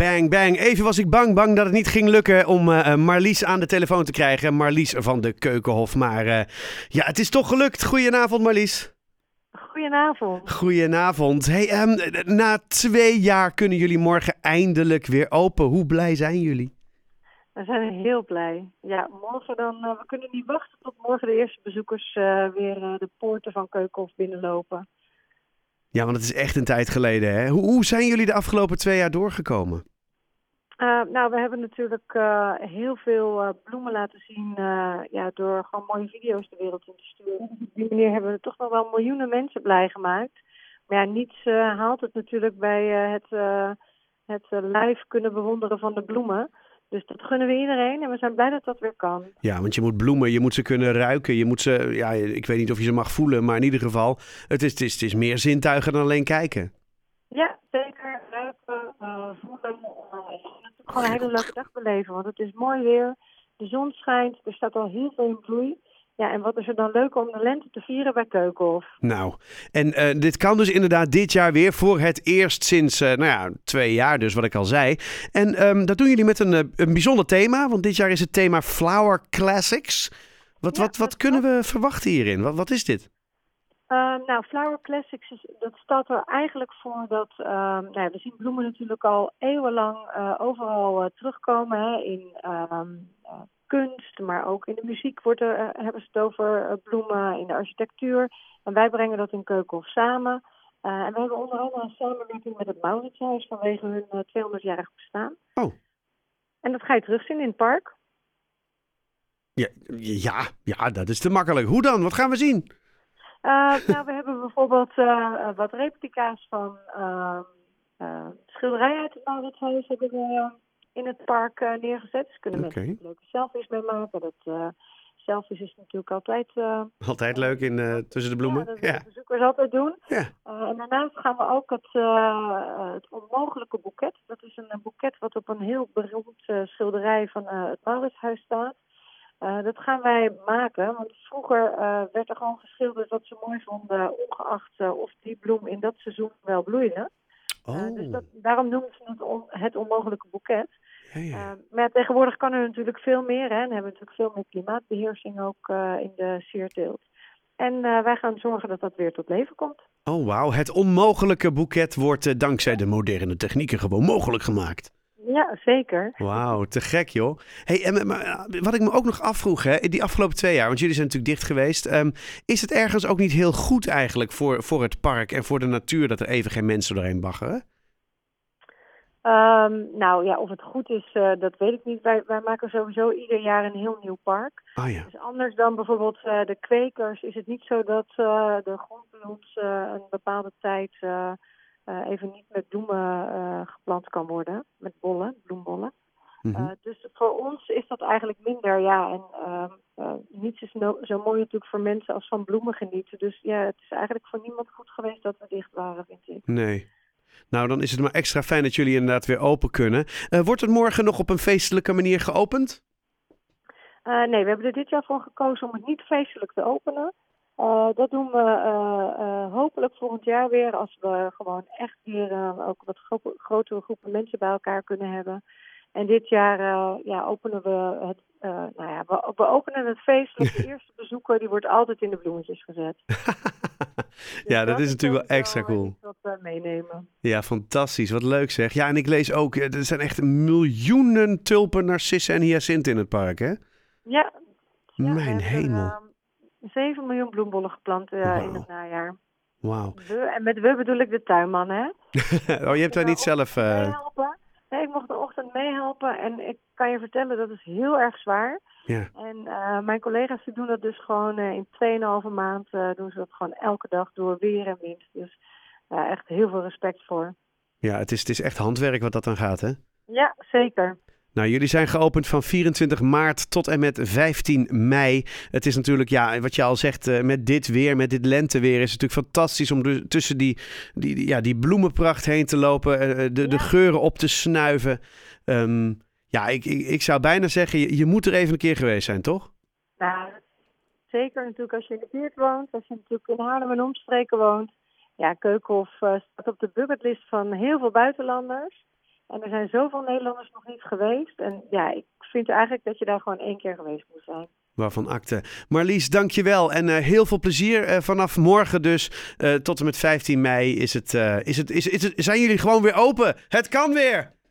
Bang, bang. Even was ik bang, bang dat het niet ging lukken om uh, Marlies aan de telefoon te krijgen. Marlies van de Keukenhof. Maar uh, ja, het is toch gelukt. Goedenavond, Marlies. Goedenavond. Goedenavond. Hey, um, na twee jaar kunnen jullie morgen eindelijk weer open. Hoe blij zijn jullie? We zijn heel blij. Ja, morgen dan. Uh, we kunnen niet wachten tot morgen de eerste bezoekers weer de poorten van Keukenhof binnenlopen. Ja, want het is echt een tijd geleden. Hè? Hoe, hoe zijn jullie de afgelopen twee jaar doorgekomen? Uh, nou, we hebben natuurlijk uh, heel veel uh, bloemen laten zien ja, door gewoon mooie video's de wereld in te sturen. Op die manier hebben we toch nog wel miljoenen mensen blij gemaakt. Maar ja, niets haalt het natuurlijk bij het, het live kunnen bewonderen van de bloemen. Dus dat gunnen we iedereen en we zijn blij dat dat weer kan. Ja, want je moet bloemen, je moet ze kunnen ruiken. Je moet ze, ja, ik weet niet of je ze mag voelen, maar in ieder geval, het is, het is, het is meer zintuigen dan alleen kijken. Ja, zeker. Ruiken, voelen. Gewoon een hele leuke dag beleven, want het is mooi weer. De zon schijnt, er staat al heel veel in bloei. Ja, en wat is er dan leuk om de lente te vieren bij Keukenhof? Nou, en uh, dit kan dus inderdaad dit jaar weer voor het eerst sinds, uh, nou ja, twee jaar dus, wat ik al zei. En um, dat doen jullie met een, een bijzonder thema, want dit jaar is het thema Flower Classics. Wat, ja, wat, wat kunnen we verwachten hierin? Wat, wat is dit? Uh, nou, Flower Classics, is, dat staat er eigenlijk voor dat... nou ja, we zien bloemen natuurlijk al eeuwenlang overal terugkomen hè, in kunst, maar ook in de muziek wordt er, hebben ze het over bloemen, in de architectuur. En wij brengen dat in Keukenhof samen. En we hebben onder andere een samenwerking met het Mauritshuis vanwege hun 200-jarig bestaan. Oh. En dat ga je terugzien in het park. Ja, ja, ja, dat is te makkelijk. Hoe dan? Wat gaan we zien? Nou, we hebben bijvoorbeeld wat replica's van schilderijen uit het Mauritshuis hebben we in het park uh, neergezet. Dus kunnen okay. mensen leuke selfies mee maken. Dat, uh, selfies is natuurlijk altijd... Uh, altijd leuk in, tussen de bloemen. Ja, dat ja. bezoekers altijd doen. Ja. en daarnaast gaan we ook het, het onmogelijke boeket. Dat is een boeket wat op een heel beroemd schilderij van het Mauritshuis staat. Dat gaan wij maken, want vroeger werd er gewoon geschilderd wat ze mooi vonden, ongeacht of die bloem in dat seizoen wel bloeide. Oh. dus dat, daarom noemen ze het on, het onmogelijke boeket. Ja, ja. Maar tegenwoordig kan er natuurlijk veel meer. Hè, en hebben we natuurlijk veel meer klimaatbeheersing ook in de sierteelt. En wij gaan zorgen dat dat weer tot leven komt. Oh wauw, het onmogelijke boeket wordt dankzij de moderne technieken gewoon mogelijk gemaakt. Ja, zeker. Wauw, te gek joh. Hey, en, maar, wat ik me ook nog afvroeg, hè, die afgelopen twee jaar, want jullie zijn natuurlijk dicht geweest. Um, is het ergens ook niet heel goed eigenlijk voor, voor het park en voor de natuur dat er even geen mensen doorheen baggeren? Um, nou ja, of het goed is, uh, dat weet ik niet. Wij, wij maken sowieso ieder jaar een heel nieuw park. Ah, ja. Dus anders dan bijvoorbeeld uh, de kwekers is het niet zo dat uh, de grond bij ons een bepaalde tijd even niet met bloemen geplant kan worden. Met bollen, bloembollen. Mm -hmm. dus voor ons is dat eigenlijk minder, ja. En ehm, niets is no zo mooi natuurlijk voor mensen als van bloemen genieten. Dus ja, het is eigenlijk voor niemand goed geweest dat we dicht waren, vind ik. Nee. Nou, dan is het maar extra fijn dat jullie inderdaad weer open kunnen. Uh, wordt het morgen nog op een feestelijke manier geopend? Uh, nee, we hebben er dit jaar voor gekozen om het niet feestelijk te openen. Uh, dat doen we hopelijk volgend jaar weer als we gewoon echt weer ook wat gro grotere groepen mensen bij elkaar kunnen hebben. En dit jaar ja, openen we het, nou ja, we, we, openen het feestelijk. De eerste bezoeker die wordt altijd in de bloemetjes gezet. ja, dat, dat, is natuurlijk wel extra cool. Dat meenemen. Ja, fantastisch. Wat leuk zeg. Ja, en ik lees ook, er zijn echt miljoenen tulpen, narcissen en hyacinten in het park, hè? Ja. ja Mijn hemel. Uh, 7 miljoen bloembollen geplant uh, wow. in het najaar. Wauw. En met we bedoel ik de tuinman, hè? oh, je hebt daar niet zelf... Uh... Nee, ik mocht de ochtend meehelpen en ik kan je vertellen, dat is heel erg zwaar. Ja. En uh, mijn collega's die doen dat dus gewoon uh, in 2,5 maand uh, doen ze dat gewoon elke dag door weer en wind. Dus echt heel veel respect voor. Ja, het is, het is echt handwerk wat dat dan gaat, hè? Ja, zeker. Nou, jullie zijn geopend van 24 maart tot en met 15 mei. Het is natuurlijk, ja, wat je al zegt, met dit weer, met dit lenteweer, is het natuurlijk fantastisch om dus tussen die, die, ja, die bloemenpracht heen te lopen, de, ja. de geuren op te snuiven. Um, ja, ik, ik, ik zou bijna zeggen, je, je moet er even een keer geweest zijn, toch? Nou, zeker natuurlijk als je in de buurt woont, als je natuurlijk in Haarlem en omstreken woont. Ja, Keukenhof uh, staat op de bucketlist van heel veel buitenlanders. En er zijn zoveel Nederlanders nog niet geweest. En ja, ik vind eigenlijk dat je daar gewoon één keer geweest moet zijn. Waarvan akte. Marlies, dankjewel. En uh, heel veel plezier uh, vanaf morgen dus. Uh, tot en met 15 mei is het, is het, is, is het, zijn jullie gewoon weer open. Het kan weer.